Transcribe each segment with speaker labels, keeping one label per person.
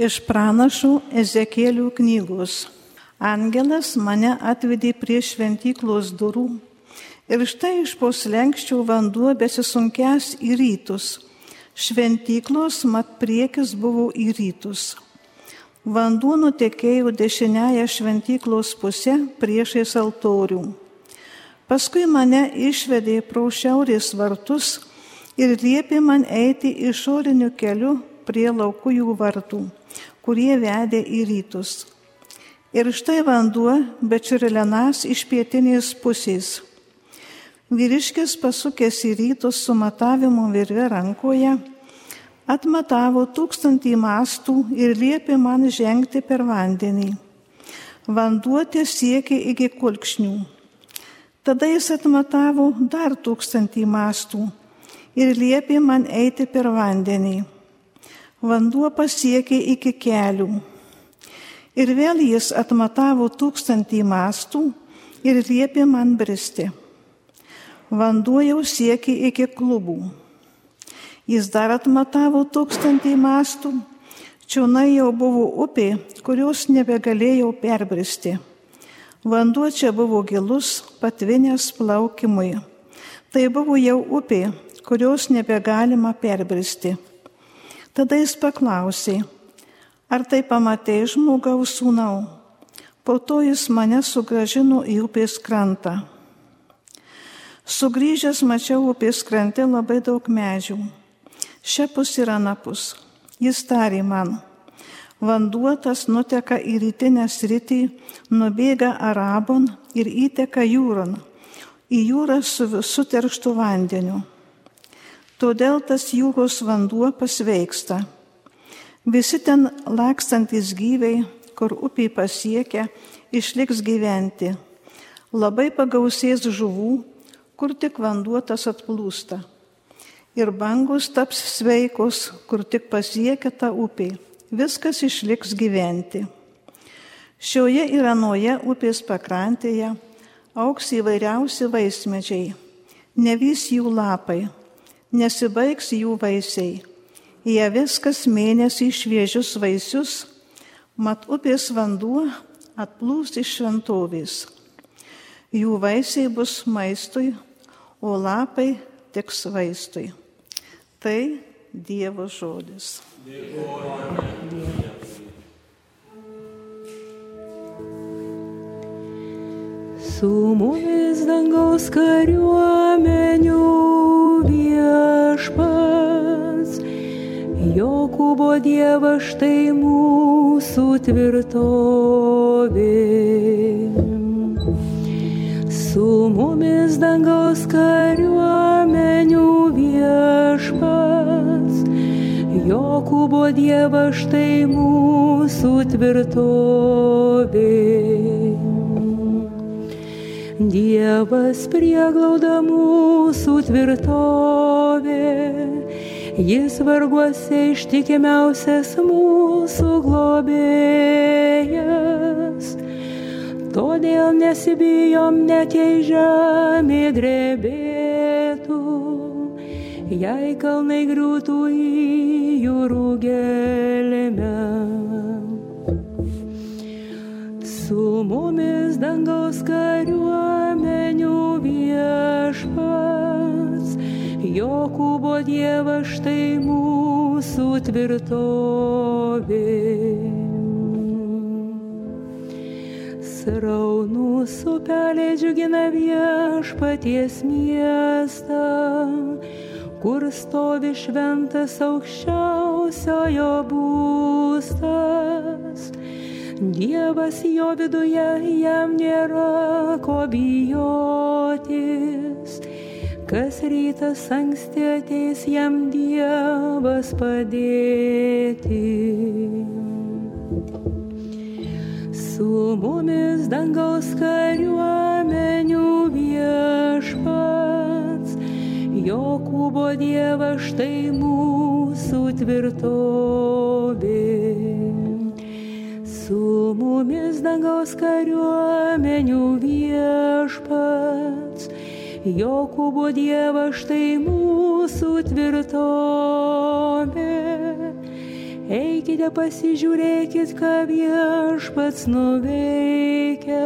Speaker 1: Iš pranašų Ezekėlių knygos. Angelas mane atvedė prie šventyklos durų ir štai iš poslenkščių vanduo besisunkęs į rytus. Šventyklos mat priekis buvo į rytus. Vanduo nutekėjo dešiniaja šventyklos pusė priešais altorių. Paskui mane išvedė pro šiaurės vartus ir liepė man eiti išoriniu keliu prie laukujų vartų, kurie vedė į rytus. Ir štai vanduo bečiurilenas iš pietinės pusės. Vyriškis pasukęs į rytus su matavimo virve rankoje, atmatavo tūkstantį mastų ir liepė man žengti per vandenį. Vanduo tiesiekė iki kulkšnių. Tada jis atmatavo dar tūkstantį mastų ir liepė man eiti per vandenį. Vanduo pasiekė iki kelių. Ir vėl jis atmatavo tūkstantį mastų ir liepė man bristi. Vanduo jau siekė iki klubų. Jis dar atmatavo tūkstantį mastų. Čiūnai jau buvo upė, kurios nebegalėjau perbristi. Vanduo čia buvo gilus, patvinęs plaukimui. Tai buvo jau upė, kurios nebegalima perbristi. Tada jis paklausė, ar tai pamatė žmogaus sūnau. Po to jis mane sugražino į upės krantą. Sugrįžęs mačiau upės krante labai daug medžių. Šiapus ir anapus. Jis tarė man, vanduo tas nuteka į rytinę sritį, nubėga Arabon ir įteka jūron, į jūrą su suterštu vandeniu. Todėl tas jūros vanduo pasveiksta. Visi ten lakstantis gyviai, kur upiai pasiekia, išliks gyventi. Labai pagausės žuvų, kur tik vanduo tas atplūsta. Ir bangus taps sveikos, kur tik pasiekia tą upį. Viskas išliks gyventi. Šioje ir anoje upės pakrantėje auks įvairiausi vaismedžiai, nevys jų lapai nesibaigs jų vaisiai. Jie viskas mėnesį šviežius vaisius, mat upės vanduo atplūs iš šventovės. Jų vaisiai bus maistui, o lapai tiks vaistui. Tai Dievo žodis. Dėkojame.
Speaker 2: Su mumis dangaus kariuomenių Jokūbo Dievas štai mūsų tvirtovė. Su mumis dangaus kariuomenių viešpats, Jokūbo Dievas štai mūsų tvirtovė. Dievas prieglauda mūsų tvirtovė, Jis varguose ištikimiausias mūsų globėjas. Todėl nesibijom net jei žemė drebėtų, jei kalnai griūtų į jūrų gelmę. Su mumis dangaus kariuomenių Dievas štai mūsų tvirtovė. Sraunus upeliai džiugina viešpaties miestą, kur stovi šventas aukščiausiojo būstas. Dievas jo viduje jam nėra ko bijotis, kas rytas anksti ateis jam Dievas padėti. Su mumis dangaus kariuomenių viešpats, Jokūbo Dievas štai mūsų tvirtovė. Su mumis dangaus kariuomenių viešpats, Jokūbo Dievas štai mūsų tvirtovė. Eikite pasižiūrėkit, ką viešpats nuveikia,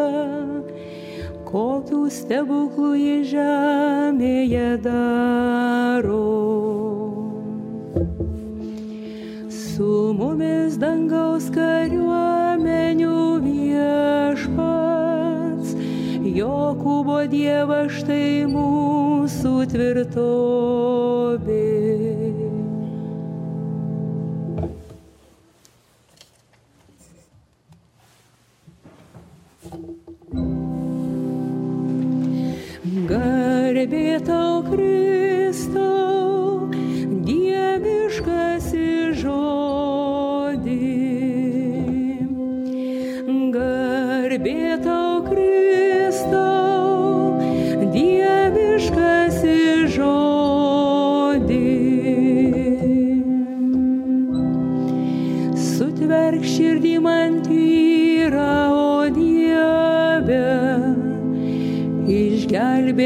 Speaker 2: kokių stebuklų į žemėje daro. Su mumis dangaus kariuomenių Jokūbo Dievas štai mūsų tvirtovė. Garbė tau Kristau, dieviškas žodį. Garbė tau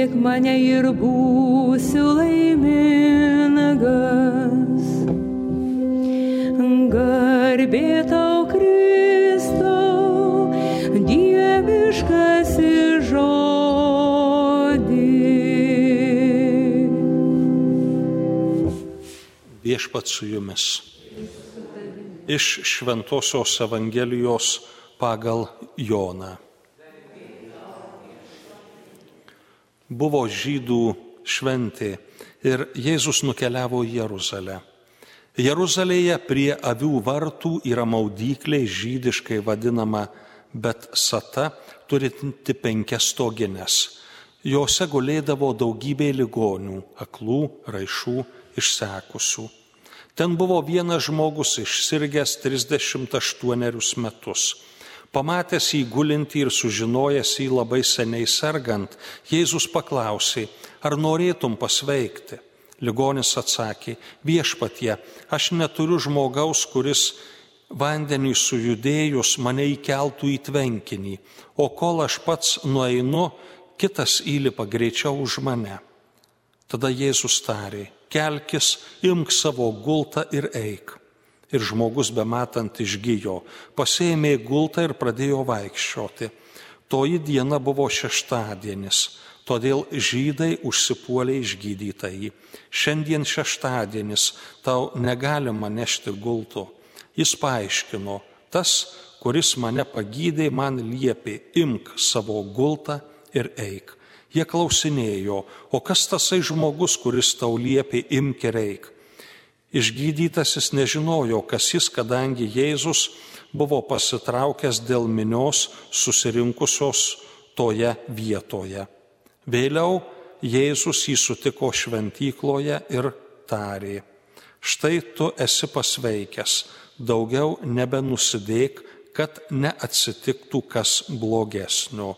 Speaker 2: išgelbėk mane ir būsiu laimingas. Garbė tau Kristau, dieviškas žodį.
Speaker 3: Viešpat su jumis. Iš Šventojios Evangelijos pagal Joną. Buvo žydų šventė ir Jėzus nukeliavo į Jeruzalę. Jeruzalėje prie avių vartų yra maudyklė žydiškai vadinama Bet Sata, turinti penkias stogines. Jose gulėdavo daugybė ligonių, aklų, raišų, išsekusių. Ten buvo vienas žmogus išsirgęs 38 metus. Pamatęs jį gulintį ir sužinojęs jį labai seniai sergant, Jėzus paklausė, ar norėtum pasveikti. Ligonis atsakė, viešpatie, aš neturiu žmogaus, kuris vandenį sujudėjus mane įkeltų į tvenkinį, o kol aš pats nueinu, kitas įlipa greičiau už mane. Tada Jėzus tarė, kelkis, imk savo gultą ir eik ir žmogus bematant išgyjo, pasėmė gultą ir pradėjo vaikščioti. Toji diena buvo šeštadienis, todėl žydai užsipuolė išgydytąjį. Šiandien šeštadienis, tau negalima nešti gultų. Jis paaiškino, tas, kuris mane pagydė, man liepė, imk savo gultą ir eik. Jie klausinėjo, o kas tasai žmogus, kuris tau liepė, imk ir eik. Išgydytasis nežinojo, kas jis, kadangi Jėzus buvo pasitraukęs dėl minios susirinkusios toje vietoje. Vėliau Jėzus jį sutiko šventykloje ir tarė, štai tu esi pasveikęs, daugiau nebenusidėk, kad neatsitiktų kas blogesnio.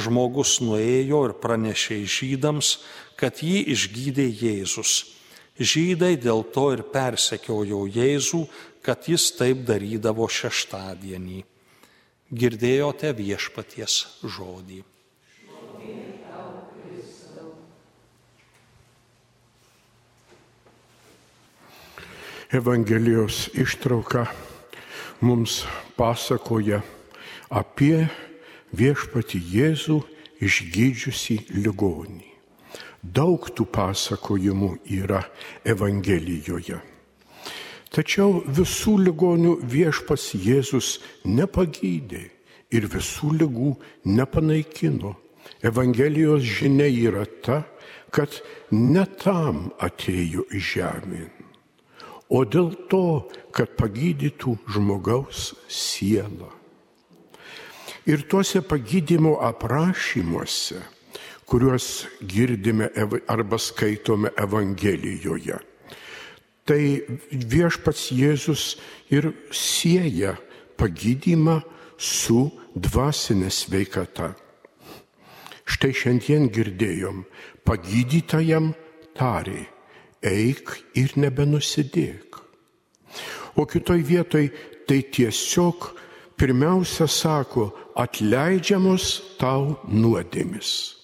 Speaker 3: Žmogus nuėjo ir pranešė žydams, kad jį išgydė Jėzus. Žydai dėl to ir persekiojo Jėzų, kad jis taip darydavo šeštadienį. Girdėjote viešpaties žodį.
Speaker 4: Evangelijos ištrauka mums pasakoja apie viešpati Jėzų išgydžiusi ligonį. Daug tų pasakojimų yra Evangelijoje. Tačiau visų ligonių viešpas Jėzus nepagydė ir visų lygų nepanaikino. Evangelijos žinia yra ta, kad ne tam atėjo į žemę, o dėl to, kad pagydytų žmogaus sielą. Ir tuose pagydymo aprašymuose kuriuos girdime arba skaitome Evangelijoje. Tai viešpats Jėzus ir sieja pagydymą su dvasinė sveikata. Štai šiandien girdėjom, pagydytajam tarė, eik ir nebenusidėk. O kitoj vietoj tai tiesiog pirmiausia sako, atleidžiamos tau nuodėmis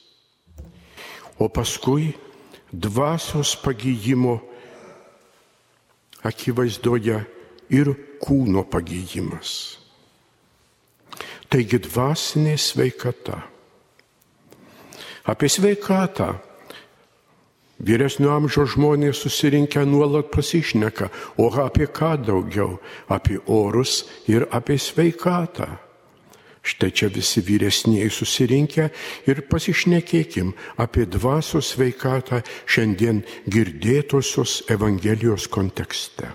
Speaker 4: o paskui dvasios pagyjimo akivaizdoje ir kūno pagyjimas. Taigi dvasinė sveikata. Apie sveikatą vyresnio amžiaus žmonės susirinkę nuolat pasišneka, o apie ką daugiau? Apie orus ir apie sveikatą. Štai čia visi vyresniai susirinkę ir pasišnekėkim apie dvasios sveikatą šiandien girdėtosios Evangelijos kontekste.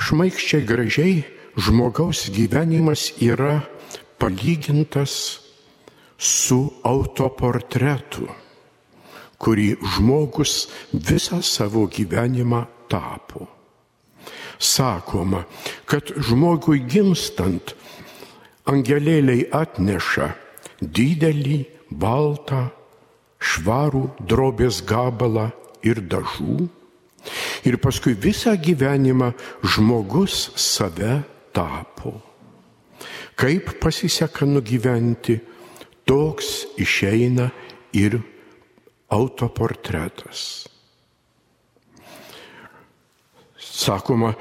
Speaker 4: Šmaikščiai gražiai žmogaus gyvenimas yra palygintas su autoportretu, kurį žmogus visą savo gyvenimą tapo. Sakoma, kad žmogui gimstant angelėliai atneša didelį, baltą, švarų drobės gabalą ir dažų. Ir paskui visą gyvenimą žmogus save tapo. Kaip pasiseka nugyventi, toks išeina ir autoportretas. Sakoma,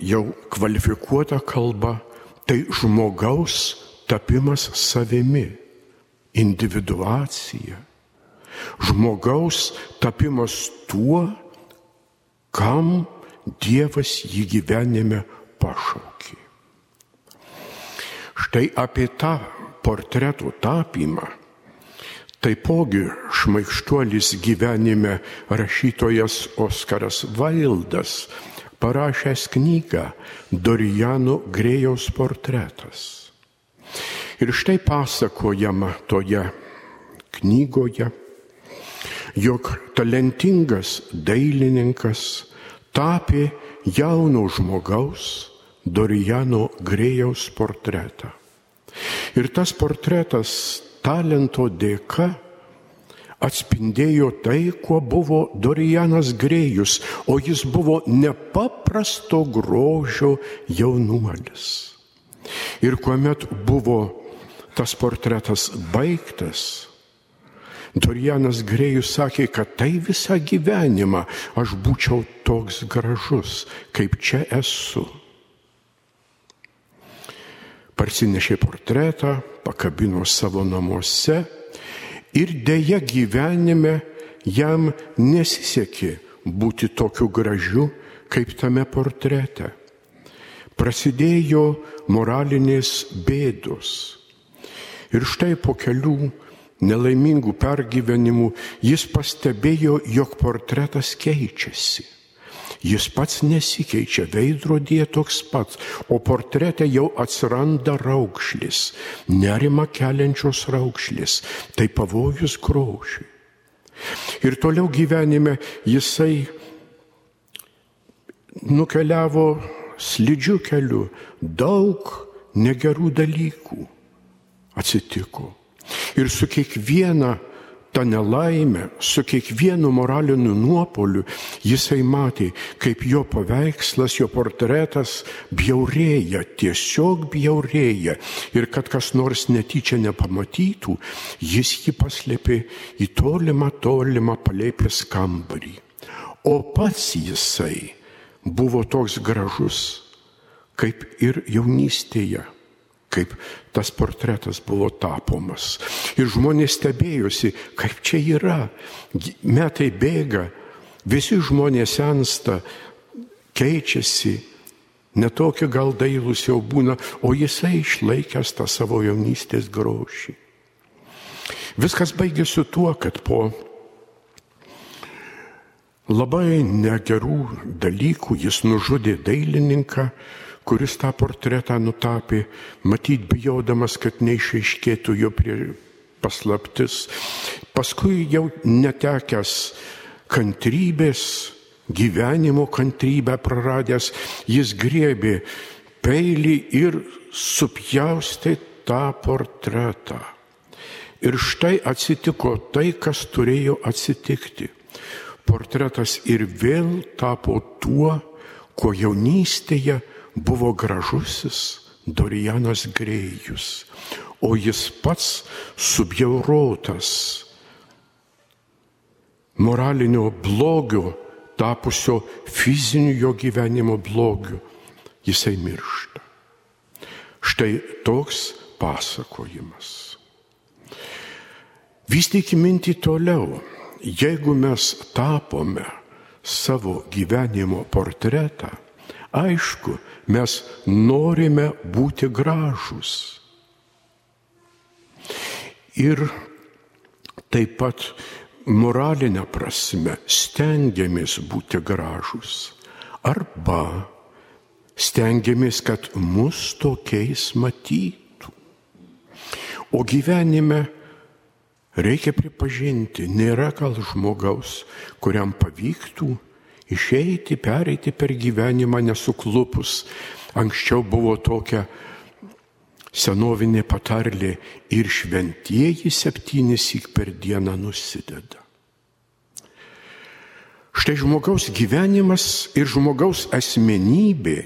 Speaker 4: jau kvalifikuota kalba tai žmogaus tapimas savimi, individuacija. Žmogaus tapimas tuo, kam Dievas jį gyvenime pašaukė. Štai apie tą portretų tapymą taipogi šmaikštuolis gyvenime rašytojas Oskaras Vaildas parašęs knygą Dorijano Grėjaus portretas. Ir štai pasakojama toje knygoje, jog talentingas dailininkas tapė jauno žmogaus Dorijano Grėjaus portretą. Ir tas portretas talento dėka atspindėjo tai, kuo buvo Dorijanas Grėjus, o jis buvo nepaprasto grožio jaunuolis. Ir kuomet buvo tas portretas baigtas, Dorijanas Grėjus sakė, kad tai visą gyvenimą aš būčiau toks gražus, kaip čia esu. Parsinešė portretą, pakabino savo namuose Ir dėja gyvenime jam nesisekė būti tokiu gražiu, kaip tame portrete. Prasidėjo moralinės bėdos. Ir štai po kelių nelaimingų pergyvenimų jis pastebėjo, jog portretas keičiasi. Jis pats nesikeičia, veidrodėje toks pats, o portrete jau atsiranda raukšlis, nerima keliančios raukšlis, tai pavojus grožiui. Ir toliau gyvenime jisai nukeliavo slidžių keliu, daug negerų dalykų atsitiko. Ir su kiekviena tą nelaimę, su kiekvienu moraliniu nuopoliu jisai matė, kaip jo paveikslas, jo portretas bjaurėja, tiesiog bjaurėja. Ir kad kas nors netyčia nepamatytų, jis jį paslėpė į tolimą, tolimą palėpės kambarį. O pats jisai buvo toks gražus, kaip ir jaunystėje kaip tas portretas buvo tapomas. Ir žmonės stebėjosi, kaip čia yra. Metai bėga, visi žmonės sensta, keičiasi, netokie gal dailus jau būna, o jisai išlaikęs tą savo jaunystės grošį. Viskas baigėsi tuo, kad po labai negerų dalykų jis nužudė dailininką, kuris tą portretą nutapė, matyt bijodamas, kad neišaiškėtų jo prie paslaptis. Paskui jau netekęs kantrybės, gyvenimo kantrybę praradęs, jis griebė peilį ir supjaustė tą portretą. Ir štai atsitiko tai, kas turėjo atsitikti. Portretas ir vėl tapo tuo, ko jaunystėje buvo gražusis Dorijanas Grėjus, o jis pats subjaurotas moralinio blogio, tapusio fiziniu jo gyvenimo blogiu, jisai miršta. Štai toks pasakojimas. Vystykime mintį toliau. Jeigu mes tapome savo gyvenimo portretą, aišku, mes norime būti gražus. Ir taip pat moralinę prasme stengiamės būti gražus. Arba stengiamės, kad mus tokiais matytų. O gyvenime reikia pripažinti, nėra gal žmogaus, kuriam pavyktų išeiti, pereiti per gyvenimą nesuklupus. Anksčiau buvo tokia senovinė patarlė ir šventieji septynis įk per dieną nusideda. Štai žmogaus gyvenimas ir žmogaus asmenybė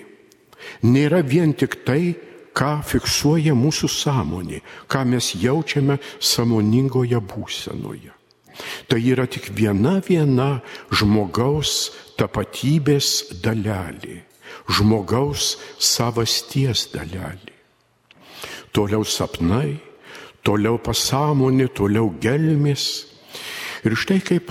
Speaker 4: nėra vien tik tai, ką fiksuoja mūsų sąmonė, ką mes jaučiame sąmoningoje būsenoje. Tai yra tik viena viena žmogaus tapatybės dalelė, žmogaus savasties dalelė. Toliau sapnai, toliau pasąmonė, toliau gelmės. Ir štai kaip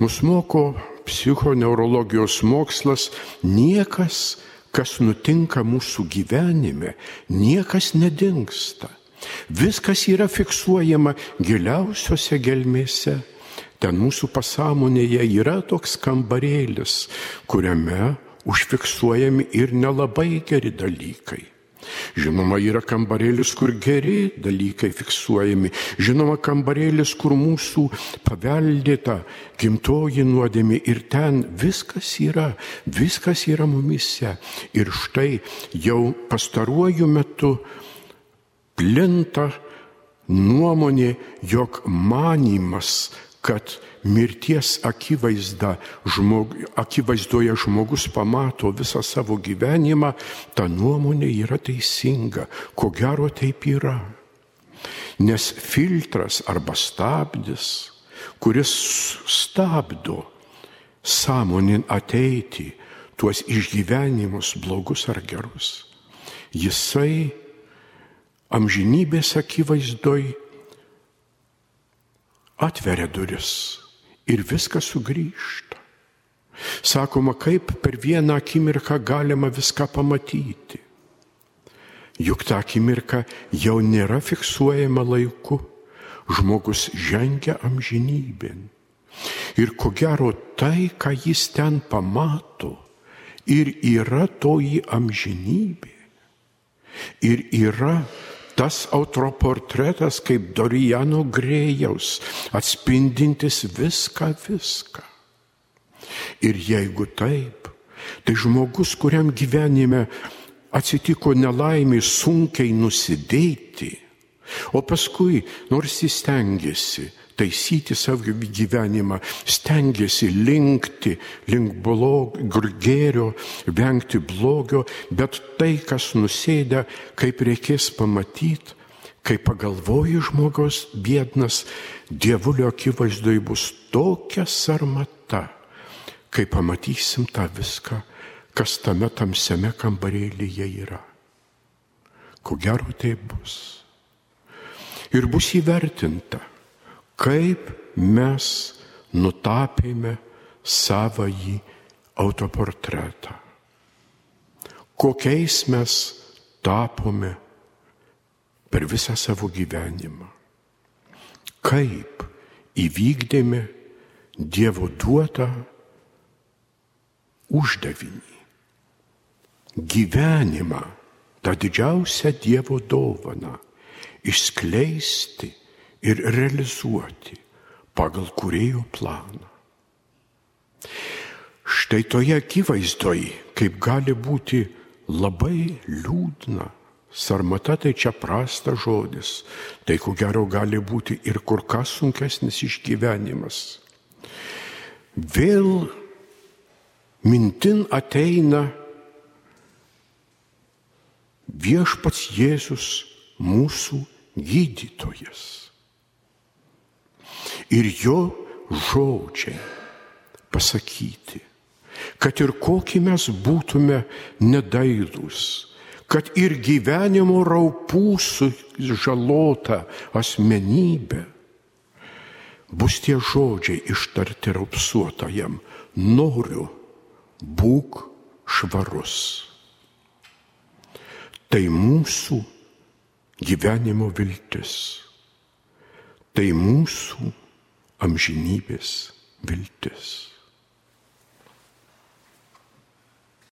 Speaker 4: mus moko psichoneurologijos mokslas, niekas kas nutinka mūsų gyvenime, niekas nedingsta. Viskas yra fiksuojama giliausiose gelmėse. Ten mūsų pasąmonėje yra toks kambarėlis, kuriame užfiksuojami ir nelabai geri dalykai. Žinoma, yra kambarėlis, kur geri dalykai fiksuojami. Žinoma, kambarėlis, kur mūsų paveldėta gimtoji nuodėmė ir ten viskas yra, viskas yra mumise. Ir štai jau pastaruoju metu plinta nuomonė, jog manimas, kad mirties akivaizda, žmog, akivaizdoje žmogus pamato visą savo gyvenimą, ta nuomonė yra teisinga. Ko gero taip yra. Nes filtras arba stabdis, kuris stabdo sąmonin ateiti tuos išgyvenimus blogus ar gerus, jisai amžinybės akivaizdoj atveria duris ir viskas sugrįžta. Sakoma, kaip per vieną akimirką galima viską pamatyti. Juk ta akimirka jau nėra fiksuojama laiku, žmogus žengia amžinybėn. Ir ko gero tai, ką jis ten pamato, ir yra toji amžinybė. Ir yra tas autoportretas kaip Dorijano Grėjaus, atspindintis viską, viską. Ir jeigu taip, tai žmogus, kuriam gyvenime atsitiko nelaimė sunkiai nusidėti, o paskui, nors jis stengiasi, taisyti savo gyvenimą, stengiasi linkti link blogio, gėrio, vengti blogio, bet tai, kas nusėda, kaip reikės pamatyti, kai pagalvoji žmogaus biednas, dievulio akivaizdoj bus tokia sarmata, kai pamatysim tą viską, kas tame tamsiame kambarėlyje yra. Ko gero tai bus. Ir bus įvertinta kaip mes nutapėme savąjį autoportretą. Kokiais mes tapome per visą savo gyvenimą. Kaip įvykdėme Dievo duotą uždavinį. Gyvenimą, tą didžiausią Dievo dovaną, išskleisti ir realizuoti pagal kurėjo planą. Štai toje akivaizdoje, kaip gali būti labai liūdna, sarmata tai čia prastas žodis, tai ko gero gali būti ir kur kas sunkesnis išgyvenimas. Vėl mintin ateina viešpats Jėzus mūsų gydytojas ir jo žodžiai pasakyti. kad ir kokį mes būtume nedaidus, kad ir gyvenimo raupų sužalota asmenybė, bus tie žodžiai ištarti raupsuotojam, noriu, būk švarus. Tai mūsų gyvenimo viltis, tai mūsų amžinybės viltis.